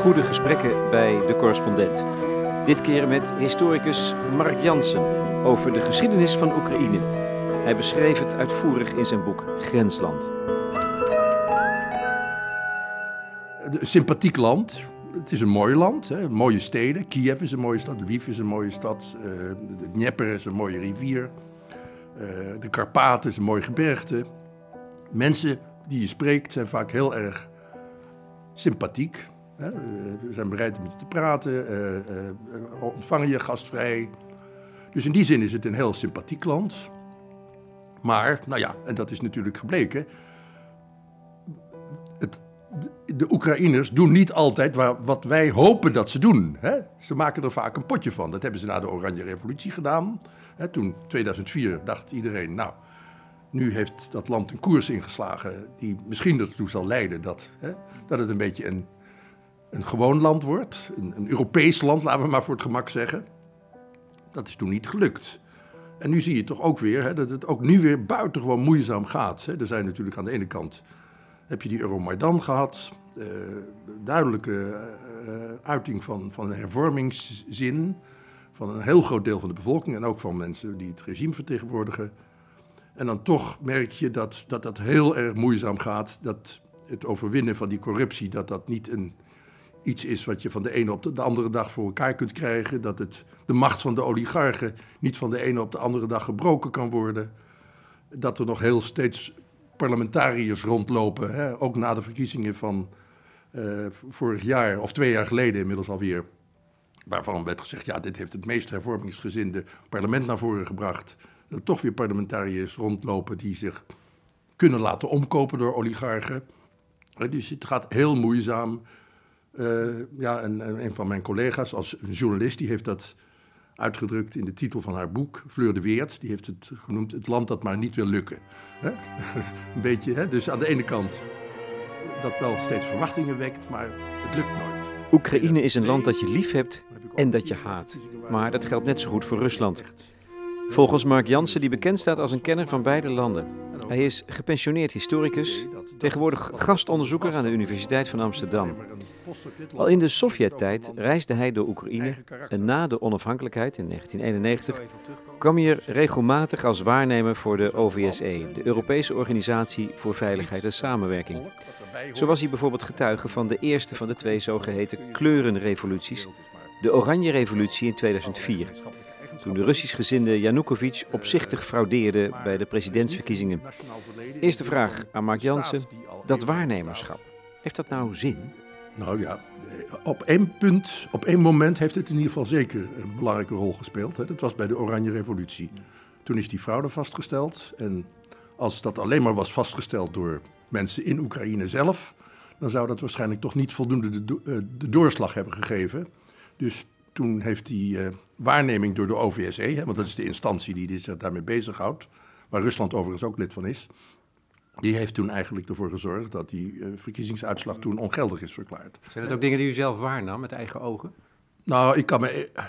Goede gesprekken bij de correspondent. Dit keer met historicus Mark Jansen over de geschiedenis van Oekraïne. Hij beschreef het uitvoerig in zijn boek Grensland. Een sympathiek land. Het is een mooi land, hè? mooie steden. Kiev is een mooie stad, Lviv is een mooie stad, uh, de Dnieper is een mooie rivier. Uh, de Karpaten is een mooi gebergte. Mensen die je spreekt zijn vaak heel erg sympathiek. Hè? Ze zijn bereid om met je te praten, uh, ontvangen je gastvrij. Dus in die zin is het een heel sympathiek land. Maar, nou ja, en dat is natuurlijk gebleken. Het, de Oekraïners doen niet altijd wat wij hopen dat ze doen. Hè? Ze maken er vaak een potje van. Dat hebben ze na de Oranje Revolutie gedaan. Hè, toen, 2004, dacht iedereen, nou, nu heeft dat land een koers ingeslagen die misschien ertoe zal leiden dat, hè, dat het een beetje een, een gewoon land wordt. Een, een Europees land, laten we maar voor het gemak zeggen. Dat is toen niet gelukt. En nu zie je toch ook weer hè, dat het ook nu weer buitengewoon moeizaam gaat. Hè. Er zijn natuurlijk aan de ene kant, heb je die Euromaidan gehad, uh, duidelijke uh, uiting van, van een hervormingszin van een heel groot deel van de bevolking en ook van mensen die het regime vertegenwoordigen. En dan toch merk je dat, dat dat heel erg moeizaam gaat, dat het overwinnen van die corruptie, dat dat niet een, iets is wat je van de ene op de, de andere dag voor elkaar kunt krijgen, dat het, de macht van de oligarchen niet van de ene op de andere dag gebroken kan worden, dat er nog heel steeds parlementariërs rondlopen, hè, ook na de verkiezingen van uh, vorig jaar of twee jaar geleden inmiddels alweer, waarvan werd gezegd, ja, dit heeft het meest hervormingsgezinde parlement naar voren gebracht. Dat er toch weer parlementariërs rondlopen die zich kunnen laten omkopen door oligarchen. Dus het gaat heel moeizaam. Uh, ja, en, en, een van mijn collega's als journalist, die heeft dat uitgedrukt in de titel van haar boek, Fleur de Weert. Die heeft het genoemd Het land dat maar niet wil lukken. Hè? Een beetje, hè? dus aan de ene kant dat wel steeds verwachtingen wekt, maar het lukt nooit. Oekraïne is een land dat je lief hebt en dat je haat. Maar dat geldt net zo goed voor Rusland. Volgens Mark Jansen, die bekend staat als een kenner van beide landen. Hij is gepensioneerd historicus, tegenwoordig gastonderzoeker aan de Universiteit van Amsterdam. Al in de Sovjet-tijd reisde hij door Oekraïne en na de onafhankelijkheid in 1991 kwam hij er regelmatig als waarnemer voor de OVSE, de Europese Organisatie voor Veiligheid en Samenwerking. Zo was hij bijvoorbeeld getuige van de eerste van de twee zogeheten kleurenrevoluties, de Oranje Revolutie in 2004 toen de Russisch gezinde Yanukovych opzichtig fraudeerde bij de presidentsverkiezingen. Eerste vraag aan Mark Jansen. Dat waarnemerschap, heeft dat nou zin? Nou ja, op één punt, op één moment heeft het in ieder geval zeker een belangrijke rol gespeeld. Hè. Dat was bij de Oranje Revolutie. Toen is die fraude vastgesteld. En als dat alleen maar was vastgesteld door mensen in Oekraïne zelf, dan zou dat waarschijnlijk toch niet voldoende de, eh, doorslag hebben gegeven. Dus toen heeft die uh, waarneming door de OVSE, hè, want dat is de instantie die zich daarmee bezighoudt, waar Rusland overigens ook lid van is, die heeft toen eigenlijk ervoor gezorgd dat die uh, verkiezingsuitslag toen ongeldig is verklaard. Zijn dat ook dingen die u zelf waarnam met eigen ogen? Nou, ik kan me eh,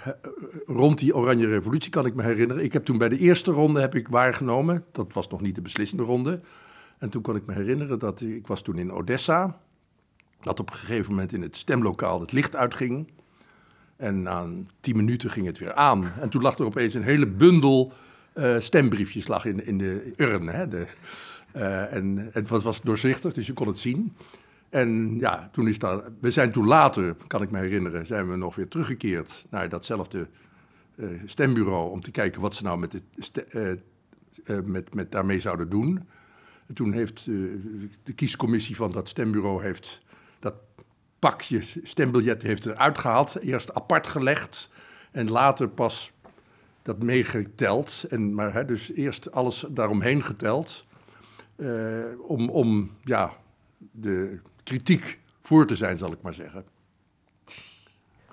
rond die Oranje Revolutie kan ik me herinneren. Ik heb toen bij de eerste ronde heb ik waargenomen. Dat was nog niet de beslissende ronde. En toen kon ik me herinneren dat ik was toen in Odessa. Dat op een gegeven moment in het stemlokaal het licht uitging. En na tien minuten ging het weer aan. En toen lag er opeens een hele bundel uh, stembriefjes lag in, in de urn. Hè, de, uh, en het was, was, doorzichtig, dus je kon het zien. En ja, toen is daar, we zijn toen later, kan ik me herinneren, zijn we nog weer teruggekeerd naar datzelfde uh, stembureau om te kijken wat ze nou met, de, met, met daarmee zouden doen. En toen heeft de kiescommissie van dat stembureau heeft pakje stembiljet heeft eruit gehaald. Eerst apart gelegd en later pas dat meegeteld. En, maar hè, dus eerst alles daaromheen geteld. Uh, om, om ja, de kritiek voor te zijn, zal ik maar zeggen.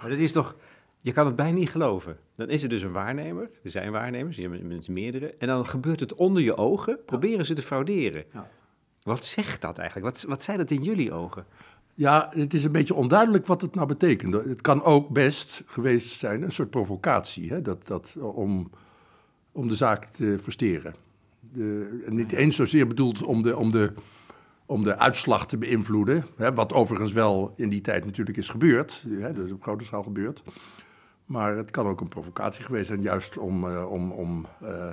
Maar dat is toch, je kan het bijna niet geloven. Dan is er dus een waarnemer, er zijn waarnemers, je hebt meerdere, en dan gebeurt het onder je ogen, proberen ze te frauderen. Ja. Wat zegt dat eigenlijk? Wat, wat zei dat in jullie ogen? Ja, het is een beetje onduidelijk wat het nou betekent. Het kan ook best geweest zijn een soort provocatie, hè? Dat, dat, om, om de zaak te versteren. De, niet eens zozeer bedoeld om de, om, de, om de uitslag te beïnvloeden. Hè, wat overigens wel in die tijd natuurlijk is gebeurd. Hè, dat is op grote schaal gebeurd. Maar het kan ook een provocatie geweest zijn, juist om, uh, om, om, uh,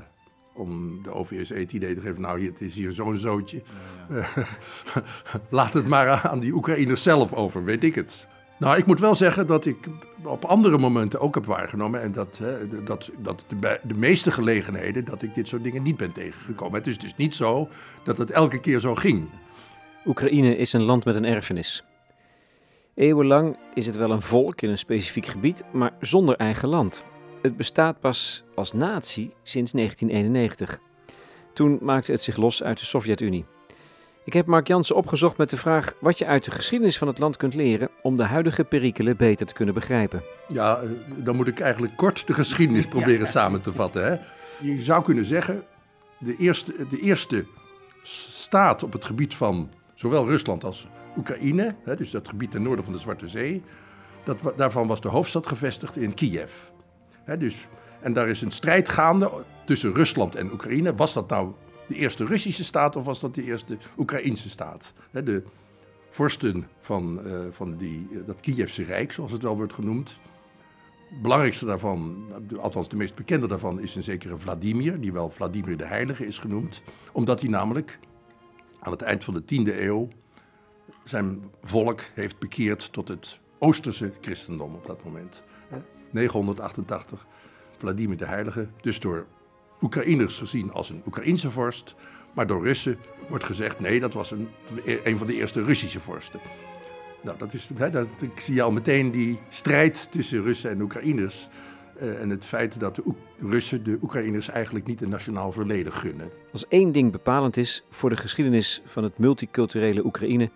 om de OVSE het idee te geven... nou, het is hier zo'n zootje. Ja, ja. Laat het maar aan die Oekraïners zelf over, weet ik het. Nou, ik moet wel zeggen dat ik op andere momenten ook heb waargenomen... en dat, hè, dat, dat de, de, meeste gelegenheden dat ik dit soort dingen niet ben tegengekomen. Het is dus niet zo dat het elke keer zo ging. Oekraïne is een land met een erfenis. Eeuwenlang is het wel een volk in een specifiek gebied, maar zonder eigen land. Het bestaat pas als natie sinds 1991. Toen maakte het zich los uit de Sovjet-Unie. Ik heb Mark Jansen opgezocht met de vraag wat je uit de geschiedenis van het land kunt leren om de huidige perikelen beter te kunnen begrijpen. Ja, eh, dan moet ik eigenlijk kort de geschiedenis proberen samen te vatten. Hè? Je zou kunnen zeggen, de eerste, de eerste staat op het gebied van zowel Rusland als Oekraïne, hè, dus dat gebied ten noorden van de Zwarte Zee, dat, daarvan was de hoofdstad gevestigd in Kiev. Dus, en daar is een strijd gaande tussen Rusland en Oekraïne. Was dat nou de eerste Russische staat of was dat de eerste Oekraïnse staat? De vorsten van, uh, van die, uh, dat Kievse Rijk, zoals het wel wordt genoemd. Belangrijkste daarvan, althans de meest bekende daarvan, is een zekere Vladimir, die wel Vladimir de Heilige is genoemd. Omdat hij namelijk aan het eind van de 10e eeuw zijn volk heeft bekeerd tot het Oosterse christendom op dat moment. 988, Vladimir de Heilige, dus door Oekraïners gezien als een Oekraïense vorst, maar door Russen wordt gezegd nee, dat was een, een van de eerste Russische vorsten. Nou, dat is, hè, dat, ik zie al meteen die strijd tussen Russen en Oekraïners. Uh, en het feit dat de Russen de Oekraïners eigenlijk niet een nationaal verleden gunnen. Als één ding bepalend is voor de geschiedenis van het multiculturele Oekraïne,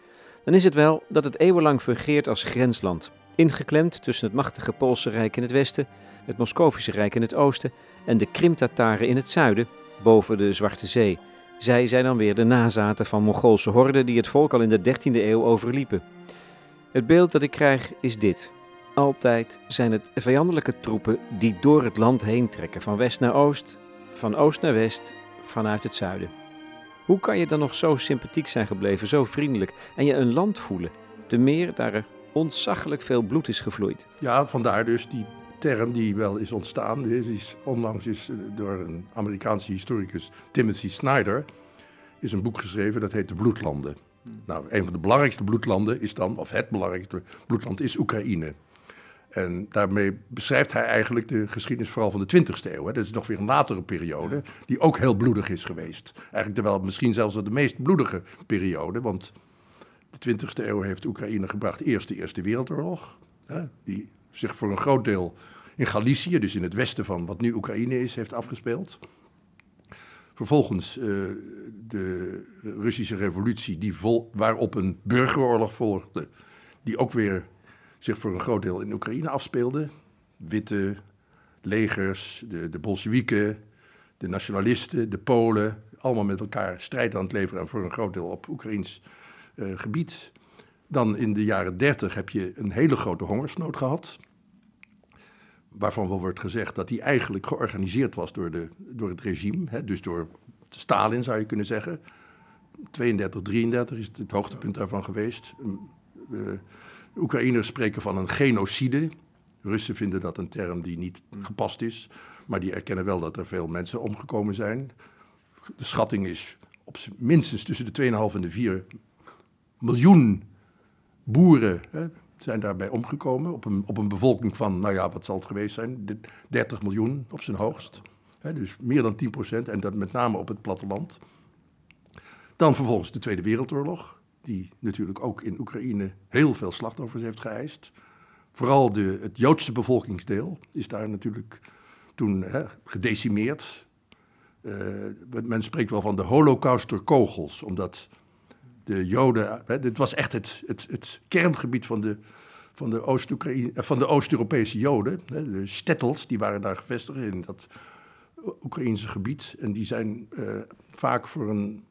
dan is het wel dat het eeuwenlang fungeert als grensland. Ingeklemd tussen het machtige Poolse Rijk in het westen, het Moscovische Rijk in het oosten en de Krim-Tataren in het zuiden, boven de Zwarte Zee. Zij zijn dan weer de nazaten van Mongoolse horden die het volk al in de 13e eeuw overliepen. Het beeld dat ik krijg is dit. Altijd zijn het vijandelijke troepen die door het land heen trekken, van west naar oost, van oost naar west, vanuit het zuiden. Hoe kan je dan nog zo sympathiek zijn gebleven, zo vriendelijk en je een land voelen? Te meer daar er ontzaglijk veel bloed is gevloeid. Ja, vandaar dus die term die wel is ontstaan. Is, is onlangs is door een Amerikaanse historicus, Timothy Snyder, is een boek geschreven dat heet De Bloedlanden. Nou, een van de belangrijkste bloedlanden is dan, of het belangrijkste bloedland is Oekraïne. En daarmee beschrijft hij eigenlijk de geschiedenis vooral van de 20e eeuw. Hè. Dat is nog weer een latere periode, die ook heel bloedig is geweest. Eigenlijk terwijl misschien zelfs de meest bloedige periode, want de 20e eeuw heeft Oekraïne gebracht eerst de Eerste Wereldoorlog, hè, die zich voor een groot deel in Galicië, dus in het westen van wat nu Oekraïne is, heeft afgespeeld. Vervolgens uh, de Russische revolutie, die vol, waarop een burgeroorlog volgde, die ook weer zich voor een groot deel in Oekraïne afspeelde. Witte legers, de, de Bolsjewieken, de nationalisten, de Polen, allemaal met elkaar strijd aan het leveren en voor een groot deel op Oekraïns gebied. Dan in de jaren 30 heb je een hele grote hongersnood gehad. Waarvan wel wordt gezegd dat die eigenlijk georganiseerd was door, de, door het regime. Hè, dus door Stalin zou je kunnen zeggen. 32, 33 is het hoogtepunt daarvan geweest. Uh, Oekraïners spreken van een genocide. Russen vinden dat een term die niet gepast is, maar die erkennen wel dat er veel mensen omgekomen zijn. De schatting is op minstens tussen de 2,5 en de 4 miljoen boeren hè, zijn daarbij omgekomen. Op een, op een bevolking van, nou ja, wat zal het geweest zijn? 30 miljoen op zijn hoogst. Hè, dus meer dan 10 procent en dat met name op het platteland. Dan vervolgens de Tweede Wereldoorlog die natuurlijk ook in Oekraïne heel veel slachtoffers heeft geëist. Vooral de, het Joodse bevolkingsdeel is daar natuurlijk toen hè, gedecimeerd. Uh, men spreekt wel van de holocaust kogels, omdat de Joden. Hè, dit was echt het, het, het kerngebied van de, van de Oost-Europese Oost Joden. Hè, de stettels, die waren daar gevestigd in dat Oekraïnse gebied. En die zijn uh, vaak voor een,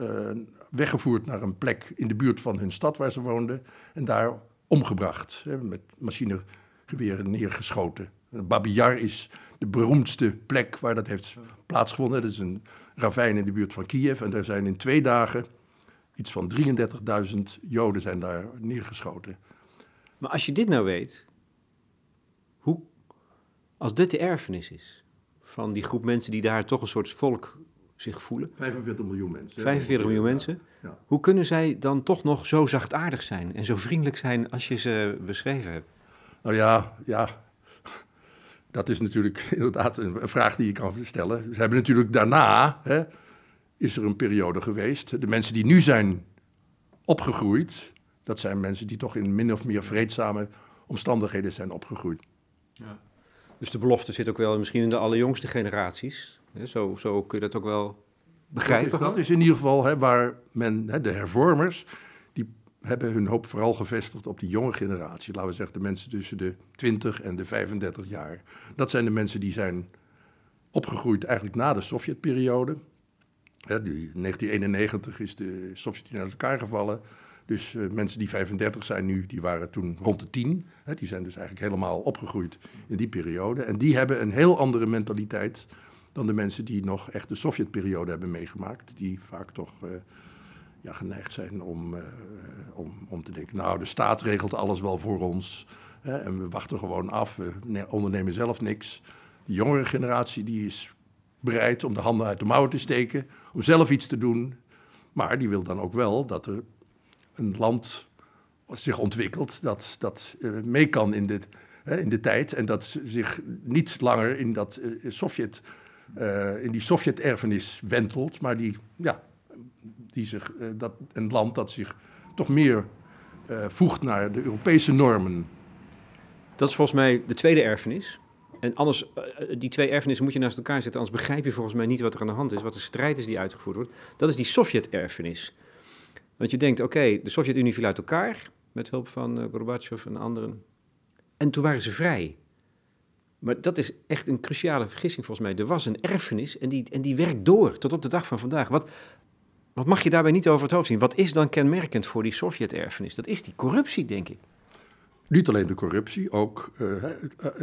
uh, weggevoerd naar een plek in de buurt van hun stad waar ze woonden en daar omgebracht, hè, met machinegeweren neergeschoten. Babi Yar is de beroemdste plek waar dat heeft plaatsgevonden. Dat is een ravijn in de buurt van Kiev en daar zijn in twee dagen iets van 33.000 Joden zijn daar neergeschoten. Maar als je dit nou weet, hoe, als dit de erfenis is van die groep mensen die daar toch een soort volk zich voelen. 45 miljoen mensen. 45 miljoen mensen. Ja. Hoe kunnen zij dan toch nog zo zachtaardig zijn en zo vriendelijk zijn als je ze beschreven hebt? Nou ja, ja. Dat is natuurlijk inderdaad een, vraag die je kan stellen. Ze hebben natuurlijk daarna, hè, is er een periode geweest. De mensen die nu zijn opgegroeid, dat zijn mensen die toch in min of meer vreedzame omstandigheden zijn opgegroeid. Ja. Dus de belofte zit ook wel misschien in de allerjongste generaties. Zo, zo kun je dat ook wel begrijpen. Dat is, dat is in ieder geval hè, waar men, hè, de hervormers, die hebben hun hoop vooral gevestigd op die jonge generatie. Laten we zeggen de mensen tussen de 20 en de 35 jaar. Dat zijn de mensen die zijn opgegroeid eigenlijk na de Sovjetperiode. Hè, die 1991 is de Sovjet-Unie uit elkaar gevallen. Dus uh, mensen die 35 zijn nu, die waren toen rond de 10. Hè, die zijn dus eigenlijk helemaal opgegroeid in die periode. En die hebben een heel andere mentaliteit dan de mensen die nog echt de Sovjetperiode hebben meegemaakt. Die vaak toch uh, ja, geneigd zijn om, uh, om, om te denken, nou de staat regelt alles wel voor ons. Hè, en we wachten gewoon af, we ondernemen zelf niks. De jongere generatie die is bereid om de handen uit de mouwen te steken, om zelf iets te doen. Maar die wil dan ook wel dat er een land zich ontwikkelt dat, dat uh, mee kan in hè, in de tijd en dat zich niet langer in, dat, uh, Sovjet, uh, in die Sovjet-erfenis wentelt, maar die, ja, die zich, dat, een land dat zich toch meer voegt naar de Europese normen. Dat is volgens mij de tweede erfenis. En anders, die twee erfenissen moet je naast elkaar zetten, anders begrijp je volgens mij niet wat er aan de hand is, wat de strijd is die uitgevoerd wordt. Dat is die Sovjet-erfenis. Want je denkt, oké, de Sovjet-Unie viel uit elkaar met hulp van uh, Gorbachev en anderen. En toen waren ze vrij. Maar dat is echt een cruciale vergissing volgens mij. Er was een erfenis en die, en die werkt door tot op de dag van vandaag. Wat, wat mag je daarbij niet over het hoofd zien? Wat is dan kenmerkend voor die Sovjet-erfenis? Dat is die corruptie, denk ik. Niet alleen de corruptie, ook uh,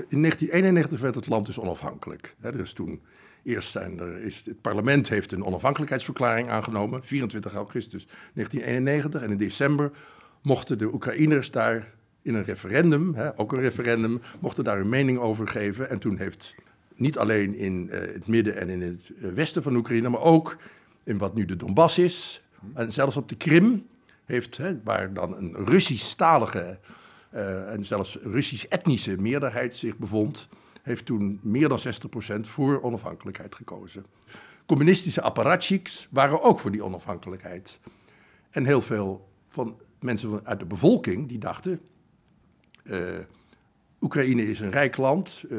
in 1991 werd het land dus onafhankelijk. Hè, is toen Eerst zijn er, is, het parlement heeft een onafhankelijkheidsverklaring aangenomen, 24 augustus 1991. En in december mochten de Oekraïners daar in een referendum, hè, ook een referendum, mochten daar hun mening over geven. En toen heeft niet alleen in uh, het midden en in het eh, westen van Oekraïne, maar ook in wat nu de Donbass is, en zelfs op de Krim, heeft, hè, waar dan een Russisch-talige en zelfs Russisch-etnische meerderheid zich bevond, heeft toen meer dan 60% voor onafhankelijkheid gekozen. Communistische apparatchiks waren ook voor die onafhankelijkheid. En heel veel van mensen uit de bevolking die dachten. Uh, Oekraïne is een rijk land, uh,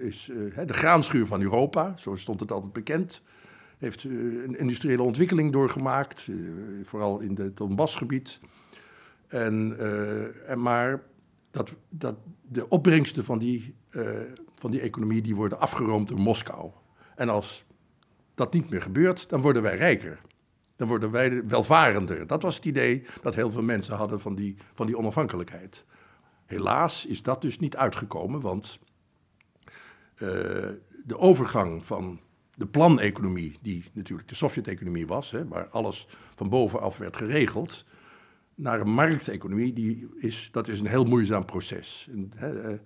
is de graanschuur van Europa, zo stond het altijd bekend. Heeft een industriële ontwikkeling doorgemaakt, vooral in het Donbassgebied. En, en maar dat, dat de opbrengsten van die van die economie die worden afgeroomd door Moskou. En als dat niet meer gebeurt, dan worden wij rijker. Dan worden wij welvarender. Dat was het idee dat heel veel mensen hadden van die, van die onafhankelijkheid. Helaas is dat dus niet uitgekomen, want uh, de overgang van de planeconomie, die natuurlijk de Sovjet-economie was, hè, waar alles van bovenaf werd geregeld, naar een markteconomie, die is, dat is een heel moeizaam proces. En, hè, uh,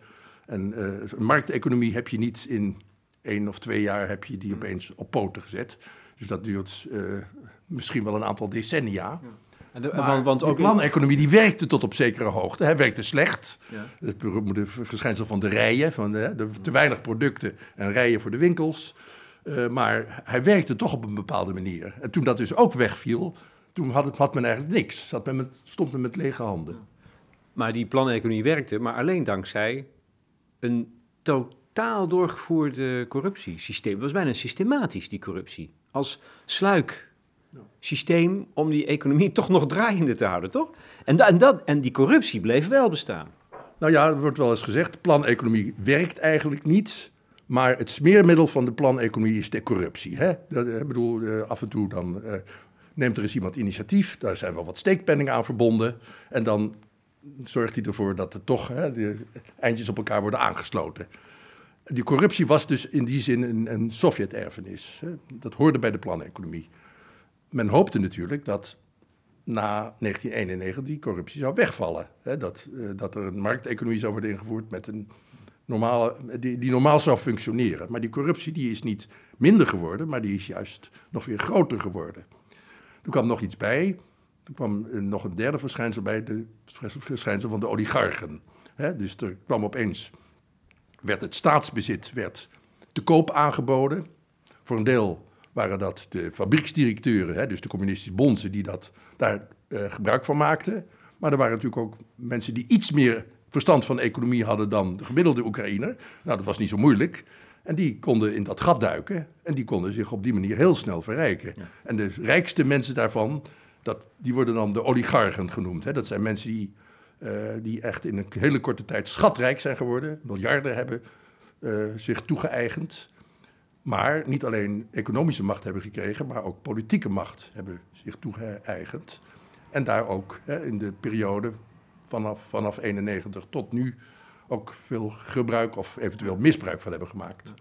en uh, een markteconomie heb je niet in één of twee jaar heb je die opeens op poten gezet. Dus dat duurt uh, misschien wel een aantal decennia. Ja. En de, maar want, ook de planeconomie die werkte tot op zekere hoogte. Hij werkte slecht. Ja. Het beroemde verschijnsel van de rijen, van de, de, te weinig producten en rijen voor de winkels. Uh, maar hij werkte toch op een bepaalde manier. En toen dat dus ook wegviel, toen had, het, had men eigenlijk niks. Zat men met, stond men met lege handen. Maar die planeconomie werkte, maar alleen dankzij een totaal doorgevoerde corruptiesysteem. Het was bijna systematisch, die corruptie. Als sluiksysteem om die economie toch nog draaiende te houden, toch? En, en, dat, en die corruptie bleef wel bestaan. Nou ja, er wordt wel eens gezegd, de planeconomie werkt eigenlijk niet... Maar het smeermiddel van de planeconomie is de corruptie. Hè? Dat, ik bedoel, uh, af en toe dan uh, neemt er eens iemand initiatief. Daar zijn wel wat steekpenningen aan verbonden. En dan zorgt hij ervoor dat er toch hè, de eindjes op elkaar worden aangesloten. Die corruptie was dus in die zin een, een Sovjet-erfenis. Dat hoorde bij de planeconomie. Men hoopte natuurlijk dat na 1991 die corruptie zou wegvallen. Hè, dat, dat er een markteconomie zou worden ingevoerd met een normale, die, die normaal zou functioneren. Maar die corruptie die is niet minder geworden, maar die is juist nog weer groter geworden. Toen kwam nog iets bij. Toen kwam nog een derde verschijnsel bij, de verschijnsel van de oligarchen. dus er kwam opeens, werd het staatsbezit werd te koop aangeboden. Voor een deel waren dat de fabrieksdirecteuren, dus de communistische bonzen, die dat, daar uh, gebruik van maakten. Maar er waren natuurlijk ook mensen die iets meer verstand van economie hadden dan de gemiddelde Oekraïner. Nou, dat was niet zo moeilijk. En die konden in dat gat duiken en die konden zich op die manier heel snel verrijken. En de rijkste mensen daarvan, dat, die worden dan de oligarchen genoemd. Hè. Dat zijn mensen die, uh, die echt in een hele korte tijd schatrijk zijn geworden, miljarden hebben uh, zich toegeëigend. Maar niet alleen economische macht hebben gekregen, maar ook politieke macht hebben zich toegeëigend. En daar ook hè, in de periode vanaf, vanaf 91 tot nu ook veel gebruik of eventueel misbruik van hebben gemaakt.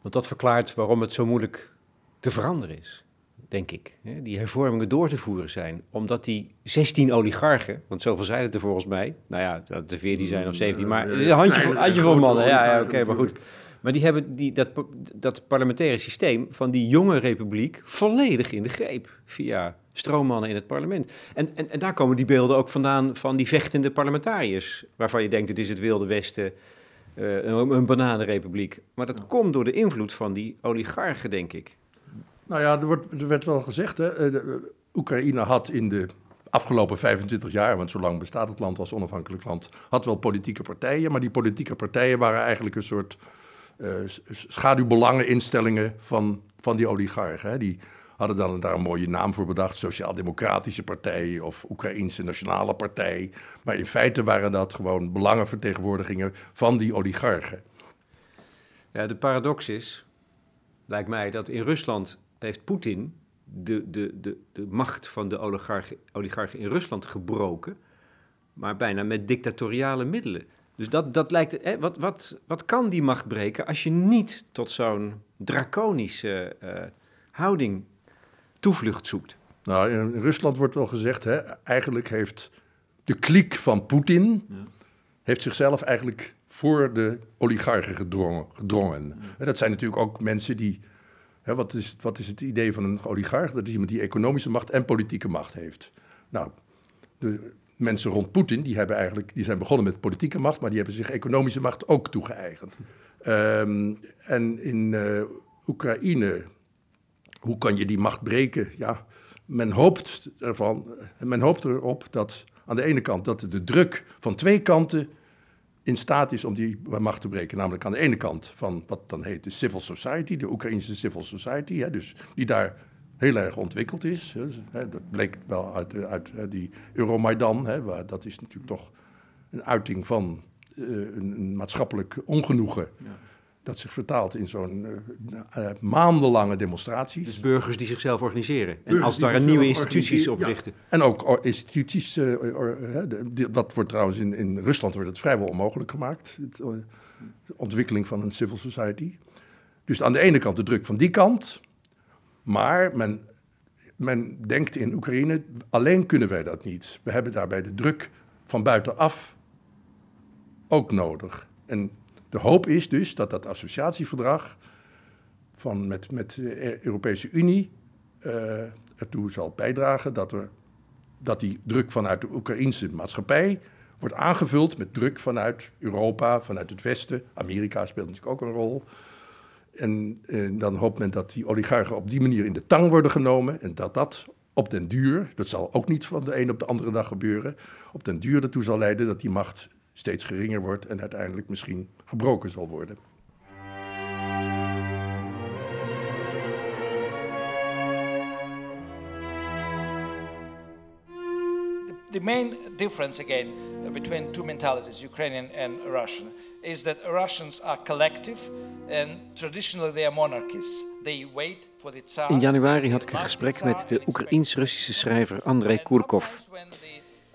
Want dat verklaart waarom het zo moeilijk te veranderen is, denk ik. Die hervormingen door te voeren zijn. Omdat die 16 oligarchen, want zoveel zijn het er volgens mij. Nou ja, dat er 14 zijn of 17, maar het is een handjevol, handjevol mannen. Ja, ja oké, maar goed. Maar die hebben die, dat, dat parlementaire systeem van die jonge republiek volledig in de greep via stroommannen in het parlement. En, en, en daar komen die beelden ook vandaan van die vechtende parlementariërs, waarvan je denkt het is het Wilde Westen, uh, een, een bananenrepubliek. Maar dat komt door de invloed van die oligarchen, denk ik. Nou ja, er, wordt, er werd wel gezegd, hè, eh, de, Oekraïne had in de afgelopen 25 jaar, want zo lang bestaat het land als onafhankelijk land, had wel politieke partijen, maar die politieke partijen waren eigenlijk een soort uh, schaduwbelangeninstellingen van, van die oligarchen. Hè. Die hadden dan daar een mooie naam voor bedacht, Sociaal-Democratische Partij of Oekraïnse Nationale Partij. Maar in feite waren dat gewoon belangenvertegenwoordigingen van die oligarchen. Ja, de paradox is, lijkt mij, dat in Rusland heeft Poetin de, de, de, de macht van de oligarchen, oligarchen in Rusland gebroken, maar bijna met dictatoriale middelen. Dus dat, dat lijkt. Hè, wat, wat, wat kan die macht breken als je niet tot zo'n draconische uh, houding toevlucht zoekt? Nou, in Rusland wordt wel gezegd, hè, eigenlijk heeft de kliek van Poetin. Ja. heeft zichzelf eigenlijk voor de oligarchen gedrongen. gedrongen. Dat zijn natuurlijk ook mensen die. Hè, wat, is, wat is het idee van een oligarch? Dat is iemand die economische macht en politieke macht heeft. Nou, de mensen rond Poetin, die, hebben eigenlijk, die zijn begonnen met politieke macht, maar die hebben zich economische macht ook toegeëigend. Um, en in uh, Oekraïne, hoe kan je die macht breken? Ja, men hoopt, ervan, men hoopt erop dat aan de ene kant dat de druk van twee kanten in staat is om die macht te breken. Namelijk aan de ene kant van wat dan heet de civil society, de Oekraïnse civil society, hè, dus die daar heel erg ontwikkeld is. Dat bleek wel uit, uit die Euromaidan. Hè, dat is natuurlijk toch een uiting van uh, een, maatschappelijk ongenoegen. Ja. Dat zich vertaalt in zo'n uh, uh, maandenlange demonstraties. Dus burgers die zichzelf organiseren. En als daar een nieuwe instituties oprichten. Ja. En ook instituties. dat wordt trouwens in, in Rusland wordt het vrijwel onmogelijk gemaakt. de ontwikkeling van een civil society. Dus aan de ene kant de druk van die kant. Maar men, men denkt in Oekraïne, alleen kunnen wij dat niet. We hebben daarbij de druk van buitenaf ook nodig. En de hoop is dus dat dat associatieverdrag van met, met de Europese Unie uh, ertoe zal bijdragen dat, er, dat die druk vanuit de Oekraïnse maatschappij wordt aangevuld met druk vanuit Europa, vanuit het Westen. Amerika speelt natuurlijk ook een rol. En, en eh, dan hoopt men dat die oligarchen op die manier in de tang worden genomen en dat dat op den duur, dat zal ook niet van de een op de andere dag gebeuren, op den duur ertoe zal leiden dat die macht steeds geringer wordt en uiteindelijk misschien gebroken zal worden. The main difference again between two mentalities, Ukrainian and Russian, is that Russians are collective and traditionally they are monarchies. They wait for the Tsar. In januari had ik een gesprek met de Oekraïens-Russische schrijver Andrei Kurkov.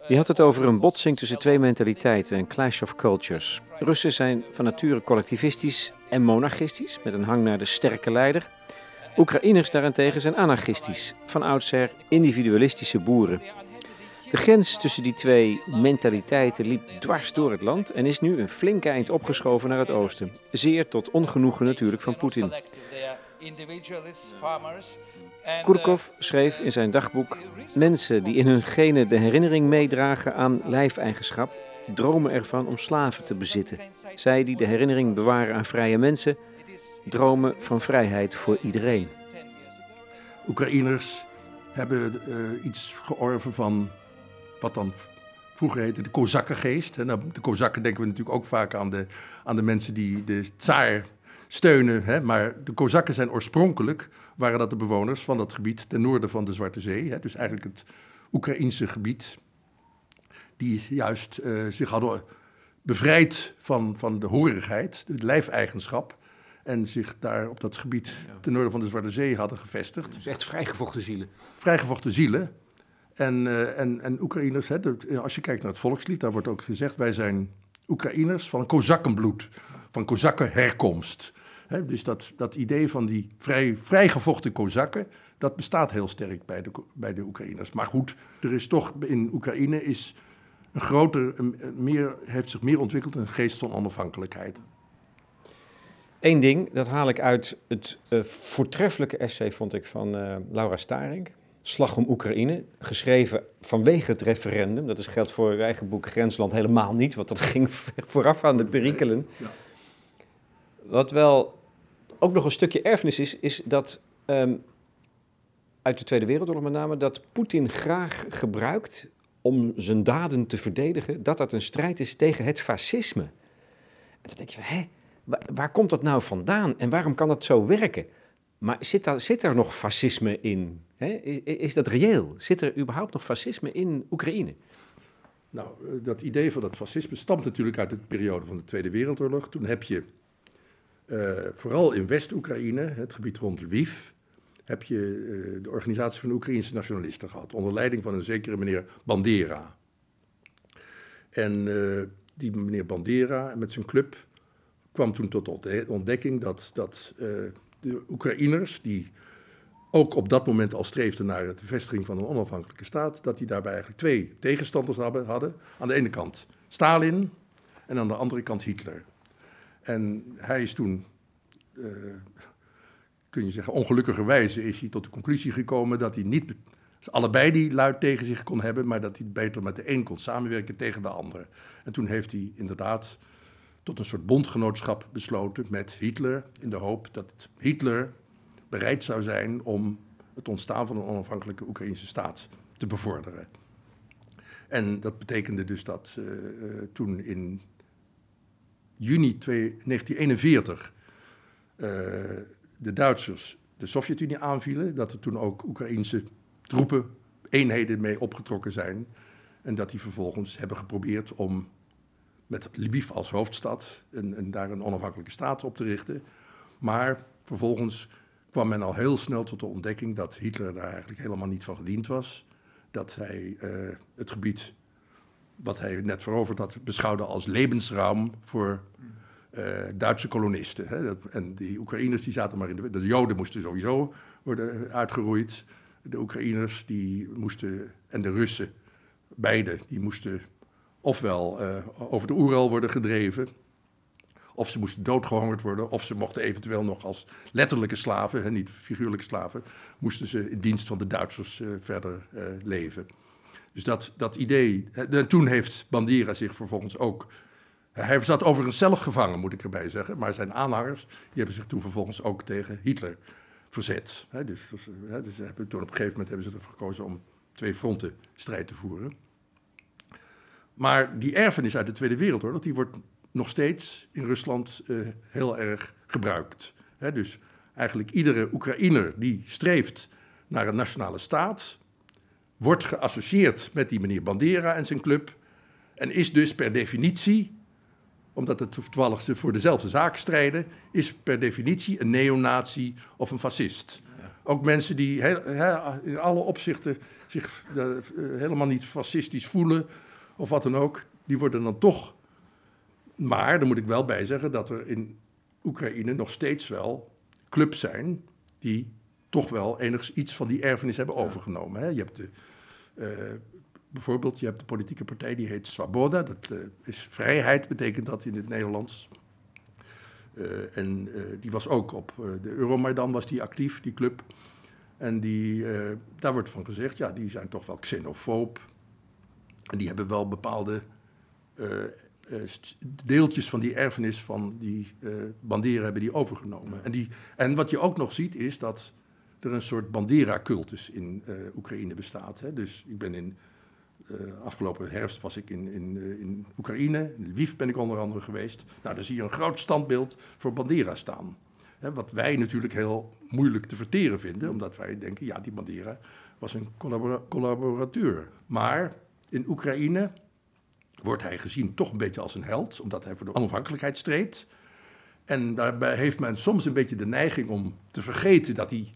Die had het over een botsing tussen twee mentaliteiten, een clash of cultures. Russen zijn van nature collectivistisch en monarchistisch, met een hang naar de sterke leider. Oekraïners daarentegen zijn anarchistisch, van oudsher individualistische boeren. De grens tussen die twee mentaliteiten liep dwars door het land en is nu een flinke eind opgeschoven naar het oosten. Zeer tot ongenoegen natuurlijk van Poetin. Kurkov schreef in zijn dagboek: Mensen die in hun genen de herinnering meedragen aan lijfeigenschap, dromen ervan om slaven te bezitten. Zij die de herinnering bewaren aan vrije mensen, dromen van vrijheid voor iedereen. Oekraïners hebben uh, iets georven van wat dan vroeger heette de Kozakkengeest. En de Kozakken denken we natuurlijk ook vaak aan de, aan de mensen die de tsaar steunen. Hè? Maar de Kozakken zijn oorspronkelijk, waren dat de bewoners van dat gebied ten noorden van de Zwarte Zee. Hè? Dus eigenlijk het Oekraïense gebied. Die juist uh, zich hadden bevrijd van, van de horigheid, de lijfeigenschap. En zich daar op dat gebied ten noorden van de Zwarte Zee hadden gevestigd. Dus echt vrijgevochten zielen. Vrijgevochten zielen. En, uh, en, en Oekraïners, hè, als je kijkt naar het volkslied, daar wordt ook gezegd: wij zijn Oekraïners van Kozakkenbloed, van Kozakkenherkomst. Dus dat, dat idee van die vrij, vrijgevochten Kozakken, dat bestaat heel sterk bij de, bij de Oekraïners. Maar goed, er is toch in Oekraïne is een groter, een, meer, heeft zich meer ontwikkeld een geest van onafhankelijkheid. Eén ding, dat haal ik uit het uh, voortreffelijke essay, vond ik, van uh, Laura Staring. Slag om Oekraïne, geschreven vanwege het referendum. Dat is, geldt voor uw eigen boek Grensland helemaal niet, want dat ging vooraf aan de perikelen. Ja. Wat wel ook nog een stukje erfenis is, is dat um, uit de Tweede Wereldoorlog met name, dat Poetin graag gebruikt om zijn daden te verdedigen, dat dat een strijd is tegen het fascisme. En dan denk je, hè, waar, komt dat nou vandaan en waarom kan dat zo werken? Maar zit, daar, zit er nog fascisme in? Is dat reëel? Zit er überhaupt nog fascisme in Oekraïne? Nou, eh, dat idee van dat fascisme stamt natuurlijk uit de periode van de Tweede Wereldoorlog. Toen heb je vooral in West-Oekraïne, het gebied rond Lviv, heb je uh, de organisatie van de Oekraïnse nationalisten gehad, onder leiding van een zekere meneer Bandera. En uh, die meneer Bandera met zijn club kwam toen tot de ontdekking dat, dat de Oekraïners, die ook op dat moment al streefden naar de vestiging van een onafhankelijke staat, dat die daarbij eigenlijk twee tegenstanders hadden. Aan de ene kant Stalin en aan de andere kant Hitler. En hij is toen, uh, kun je zeggen, ongelukkigerwijze is hij tot de conclusie gekomen dat hij niet allebei die luid tegen zich kon hebben, maar dat hij beter met de een kon samenwerken tegen de andere. En toen heeft hij inderdaad tot een soort bondgenootschap besloten met Hitler, in de hoop dat Hitler bereid zou zijn om het ontstaan van een onafhankelijke Oekraïnse staat te bevorderen. En dat betekende dus dat uh, uh, toen in juni 1941 uh, de Duitsers de Sovjet-Unie aanvielen, dat er toen ook Oekraïnse troepen, eenheden mee opgetrokken zijn. En dat die vervolgens hebben geprobeerd om met Lviv als hoofdstad en, daar een onafhankelijke staat op te richten. Maar vervolgens kwam men al heel snel tot de ontdekking dat Hitler daar eigenlijk helemaal niet van gediend was. Dat hij uh, het gebied wat hij net veroverd had beschouwde als levensruim voor uh, Duitse kolonisten. Hè. Dat, en die Oekraïners die zaten maar in de... De Joden moesten sowieso worden uitgeroeid. De Oekraïners die moesten... En de Russen, beide, die moesten ofwel uh, over de Oeral worden gedreven, of ze moesten doodgehongerd worden, of ze mochten eventueel nog als letterlijke slaven, hè, niet figuurlijke slaven, moesten ze in dienst van de Duitsers uh, verder leven. Dus dat, dat idee. En toen heeft Bandera zich vervolgens ook. Hij zat overigens zelf gevangen, moet ik erbij zeggen. Maar zijn aanhangers die hebben zich toen vervolgens ook tegen Hitler verzet. Dus, dus hebben, toen op een gegeven moment hebben ze ervoor gekozen om twee fronten strijd te voeren. Maar die erfenis uit de Tweede Wereldoorlog, die wordt nog steeds in Rusland uh, heel erg gebruikt. Dus eigenlijk iedere Oekraïner die streeft naar een nationale staat, wordt geassocieerd met die meneer Bandera en zijn club. En is dus per definitie, omdat het toevallig ze voor dezelfde zaak strijden, is per definitie een neonazi of een fascist. Ook mensen die in alle opzichten zich uh, helemaal niet fascistisch voelen, of wat dan ook, die worden dan toch. Maar, daar moet ik wel bij zeggen, dat er in Oekraïne nog steeds wel clubs zijn die toch wel enigszins iets van die erfenis hebben overgenomen. Hè. Je hebt de, bijvoorbeeld, je hebt de politieke partij die heet Swaboda. Dat uh, is vrijheid, betekent dat in het Nederlands. Uh, en die was ook op de Euromaidan was die actief, die club. En die, daar wordt van gezegd, ja, die zijn toch wel xenofoob. En die hebben wel bepaalde deeltjes van die erfenis van die banderen hebben die overgenomen. En, die, en wat je ook nog ziet is dat er een soort bandera-cultus in uh, Oekraïne bestaat. Hè. Dus ik ben in uh, afgelopen herfst was ik in, in, uh, in Oekraïne, in Lviv ben ik onder andere geweest. Nou, daar zie je een groot standbeeld voor bandera staan. Hè, wat wij natuurlijk heel moeilijk te verteren vinden, omdat wij denken, ja, die bandera was een collabora collaborateur. Maar in Oekraïne wordt hij gezien toch een beetje als een held, omdat hij voor de onafhankelijkheid streed. En daarbij heeft men soms een beetje de neiging om te vergeten dat hij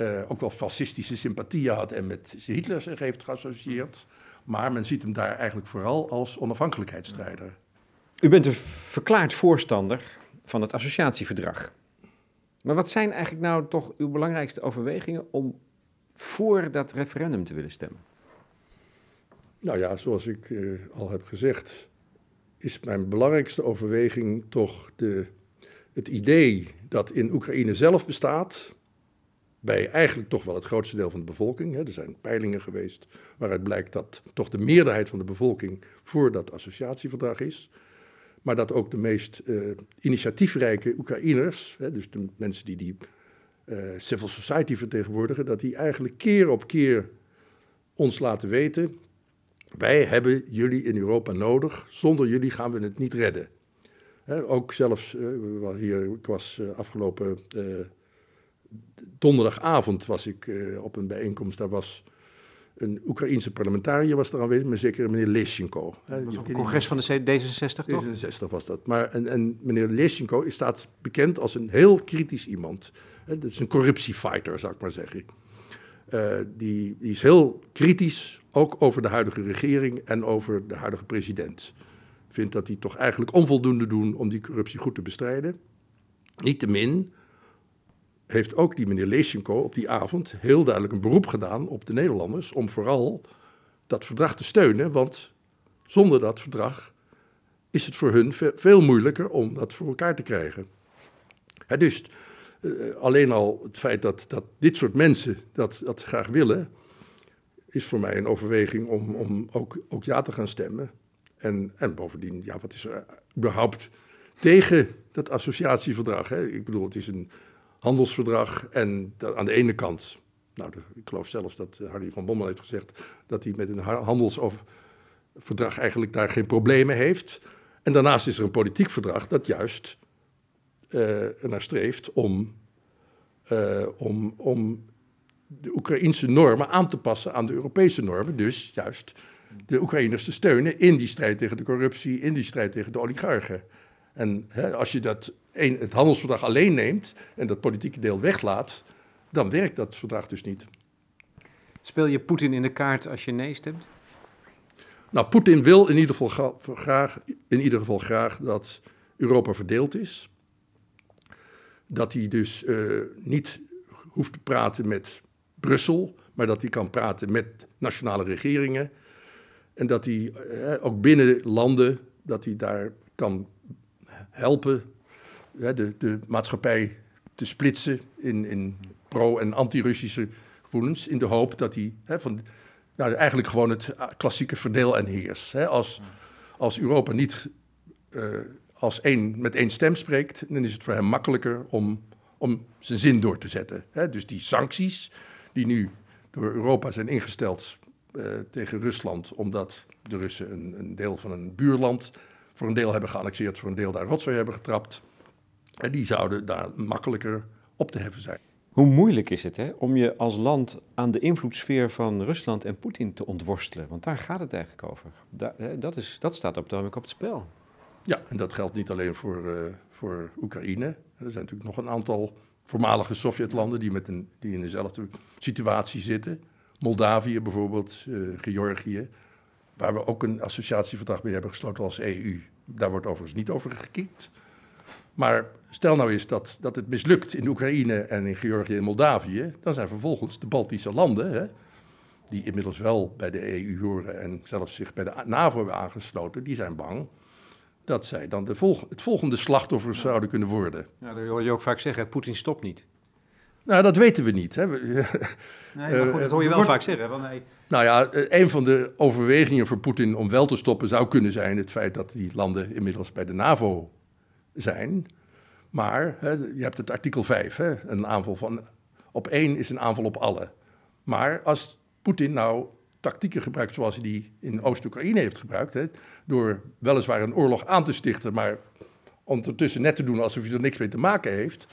uh, ook wel fascistische sympathieën had en met Hitler zich heeft geassocieerd. Maar men ziet hem daar eigenlijk vooral als onafhankelijkheidsstrijder. U bent een verklaard voorstander van het associatieverdrag. Maar wat zijn eigenlijk nou toch uw belangrijkste overwegingen om voor dat referendum te willen stemmen? Nou ja, zoals ik uh, al heb gezegd, is mijn belangrijkste overweging toch de, het idee dat in Oekraïne zelf bestaat, bij eigenlijk toch wel het grootste deel van de bevolking. Hè. Er zijn peilingen geweest waaruit blijkt dat toch de meerderheid van de bevolking voor dat associatieverdrag is. Maar dat ook de meest uh, initiatiefrijke Oekraïners, hè, dus de mensen die die uh, civil society vertegenwoordigen, dat die eigenlijk keer op keer ons laten weten: wij hebben jullie in Europa nodig, zonder jullie gaan we het niet redden. Hè, ook zelfs, uh, hier, ik was afgelopen donderdagavond was ik uh, op een bijeenkomst. Daar was een Oekraïense parlementariër was er aanwezig, maar zeker meneer Leschenko. Dat was een congres van de D66, toch? D66 was dat. Maar, en, en meneer Leschenko staat bekend als een heel kritisch iemand. Dat is een corruptiefighter, zou ik maar zeggen. Uh, die, die, is heel kritisch, ook over de huidige regering en over de huidige president. Vindt dat die toch eigenlijk onvoldoende doen om die corruptie goed te bestrijden. Niettemin heeft ook die meneer Leschenko op die avond heel duidelijk een beroep gedaan op de Nederlanders om vooral dat verdrag te steunen, want zonder dat verdrag is het voor hun veel moeilijker om dat voor elkaar te krijgen. dus uh, alleen al het feit dat, dat dit soort mensen dat, dat graag willen, is voor mij een overweging om, om ook, ook ja te gaan stemmen. En, en bovendien, ja, wat is er überhaupt tegen dat associatieverdrag? Hè? Ik bedoel, het is een, handelsverdrag. En aan de ene kant, nou, ik geloof zelfs dat Harry van Bommel heeft gezegd dat hij met een handelsverdrag eigenlijk daar geen problemen heeft. En daarnaast is er een politiek verdrag dat juist uh, ernaar streeft om, uh, om, om de Oekraïnse normen aan te passen aan de Europese normen. Dus juist de Oekraïners te steunen in die strijd tegen de corruptie, in die strijd tegen de oligarchen. En hè, als je dat het handelsverdrag alleen neemt en dat politieke deel weglaat, dan werkt dat verdrag dus niet. Speel je Poetin in de kaart als je nee stemt? Nou, Poetin wil in ieder, geval graag, in ieder geval graag dat Europa verdeeld is. Dat hij dus uh, niet hoeft te praten met Brussel, maar dat hij kan praten met nationale regeringen. En dat hij uh, ook binnen landen, dat hij daar kan helpen de, de maatschappij te splitsen in, in pro- en anti-Russische gevoelens. In de hoop dat hij van, nou, eigenlijk gewoon het klassieke verdeel en heers. Hè, als, als Europa niet uh, als één, met één stem spreekt, dan is het voor hem makkelijker om, om zijn zin door te zetten. Hè. Dus die sancties die nu door Europa zijn ingesteld uh, tegen Rusland, omdat de Russen een, een deel van een buurland voor een deel hebben geannexeerd, voor een deel daar rotzooi hebben getrapt. En die zouden daar makkelijker op te heffen zijn. Hoe moeilijk is het hè, om je als land aan de invloedssfeer van Rusland en Poetin te ontworstelen? Want daar gaat het eigenlijk over. dat, is, dat staat op het op het spel. Ja, en dat geldt niet alleen voor, uh, voor Oekraïne. Er zijn natuurlijk nog een aantal voormalige Sovjetlanden die, met een, die in dezelfde situatie zitten. Moldavië bijvoorbeeld, uh, Georgië, waar we ook een associatieverdrag mee hebben gesloten als EU. Daar wordt overigens niet over gekikt. Maar stel nou eens dat, dat het mislukt in Oekraïne en in Georgië en Moldavië, dan zijn vervolgens de Baltische landen, hè, die inmiddels wel bij de EU horen en zelfs zich bij de NAVO hebben aangesloten, die zijn bang dat zij dan de volg het volgende slachtoffer zouden kunnen worden. Ja, dat hoor je ook vaak zeggen, Poetin stopt niet. Nou, dat weten we niet. Hè. Nee, maar goed, dat hoor je wel vaak zeggen. Want hij... Nou ja, een van de overwegingen voor Poetin om wel te stoppen zou kunnen zijn het feit dat die landen inmiddels bij de NAVO zijn. Maar hè, je hebt het artikel 5, hè, een aanval van op één is een aanval op alle. Maar als Poetin nou tactieken gebruikt zoals hij die in Oost-Oekraïne heeft gebruikt, hè, door weliswaar een oorlog aan te stichten, maar ondertussen net te doen alsof hij er niks mee te maken heeft.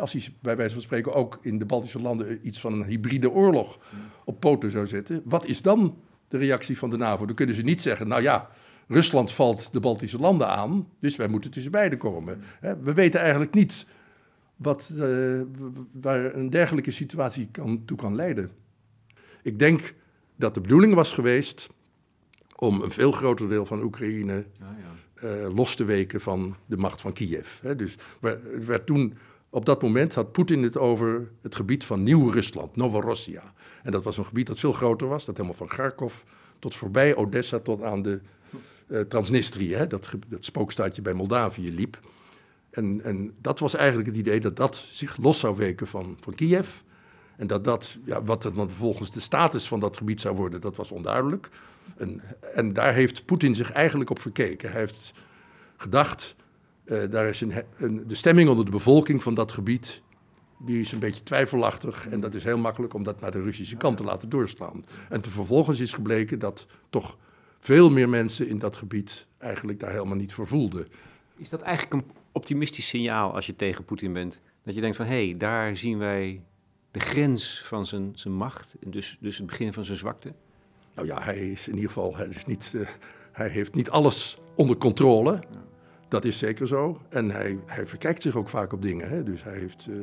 Als hij bij wijze van spreken ook in de Baltische landen iets van een hybride oorlog op poten zou zetten, wat is dan de reactie van de NAVO? Dan kunnen ze niet zeggen, nou ja, Rusland valt de Baltische landen aan, dus wij moeten tussen beiden komen. We weten eigenlijk niet wat, uh, waar een dergelijke situatie kan, toe kan leiden. Ik denk dat de bedoeling was geweest om een veel groter deel van Oekraïne ja, ja. Uh, los te weken van de macht van Kiev. Hè. Dus werd toen, op dat moment had Poetin het over het gebied van Nieuw-Rusland, Novorossia. En dat was een gebied dat veel groter was, dat helemaal van Kharkov tot voorbij Odessa tot aan de uh, Transnistrië, hè, dat, dat spookstaatje bij Moldavië liep. En, en dat was eigenlijk het idee dat dat zich los zou weken van, van Kiev. En dat dat, ja, wat dan vervolgens de status van dat gebied zou worden, dat was onduidelijk. En, en daar heeft Poetin zich eigenlijk op verkeken. Hij heeft gedacht, uh, daar is een, een, de stemming onder de bevolking van dat gebied, die is een beetje twijfelachtig. En dat is heel makkelijk om dat naar de Russische kant te laten doorslaan. En te vervolgens is gebleken dat toch veel meer mensen in dat gebied eigenlijk daar helemaal niet voor voelden. Is dat eigenlijk een optimistisch signaal als je tegen Poetin bent? Dat je denkt van, hé, hey, daar zien wij de grens van zijn, zijn macht, dus, dus het begin van zijn zwakte? Nou ja, hij is in ieder geval, hij, is niet, uh, hij heeft niet alles onder controle. Ja. Dat is zeker zo. En hij, hij verkijkt zich ook vaak op dingen. Hè? Dus hij heeft uh,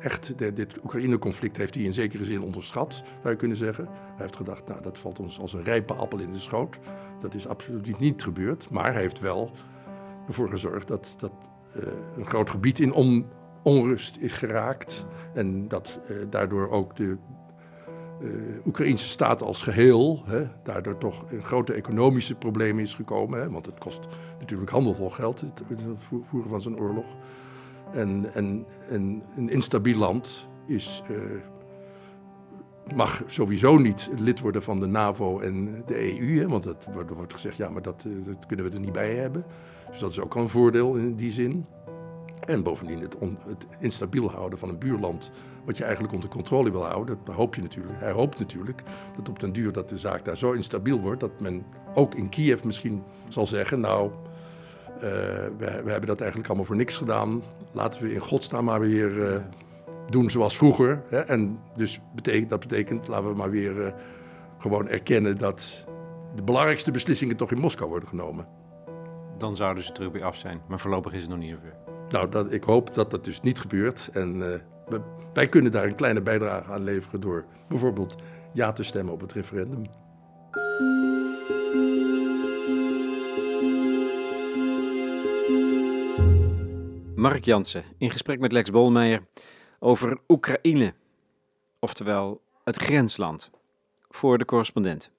echt, dit Oekraïne-conflict heeft hij in zekere zin onderschat, zou je kunnen zeggen. Hij heeft gedacht, nou dat valt ons als een rijpe appel in de schoot. Dat is absoluut niet gebeurd. Maar hij heeft wel ervoor gezorgd dat, dat uh, een groot gebied in on, onrust is geraakt. En dat uh, daardoor ook de uh, Oekraïnse staat als geheel, hè, daardoor toch een grote economische problemen is gekomen. Hè, want het kost natuurlijk handelvol geld, het, het voeren van zo'n oorlog. En, en, en, een instabiel land is, uh, mag sowieso niet lid worden van de NAVO en de EU. Hè, want dat, er wordt gezegd, ja, maar dat, dat kunnen we er niet bij hebben. Dus dat is ook al een voordeel in die zin. En bovendien het, het, instabiel houden van een buurland, wat je eigenlijk onder controle wil houden, dat hoop je natuurlijk. Hij hoopt natuurlijk dat op den duur dat de zaak daar zo instabiel wordt, dat men ook in Kiev misschien zal zeggen, nou, uh, we, we, hebben dat eigenlijk allemaal voor niks gedaan. Laten we in godsnaam maar weer uh, doen zoals vroeger. Hè? En dus betekent, dat betekent, laten we maar weer uh, gewoon erkennen dat de belangrijkste beslissingen toch in Moskou worden genomen. Dan zouden ze terug bij af zijn, maar voorlopig is het nog niet zover. Nou, dat, ik hoop dat dat dus niet gebeurt. En we, wij kunnen daar een kleine bijdrage aan leveren door bijvoorbeeld ja te stemmen op het referendum. Mark Jansen in gesprek met Lex Bolmeijer over Oekraïne, oftewel het grensland, voor de correspondent.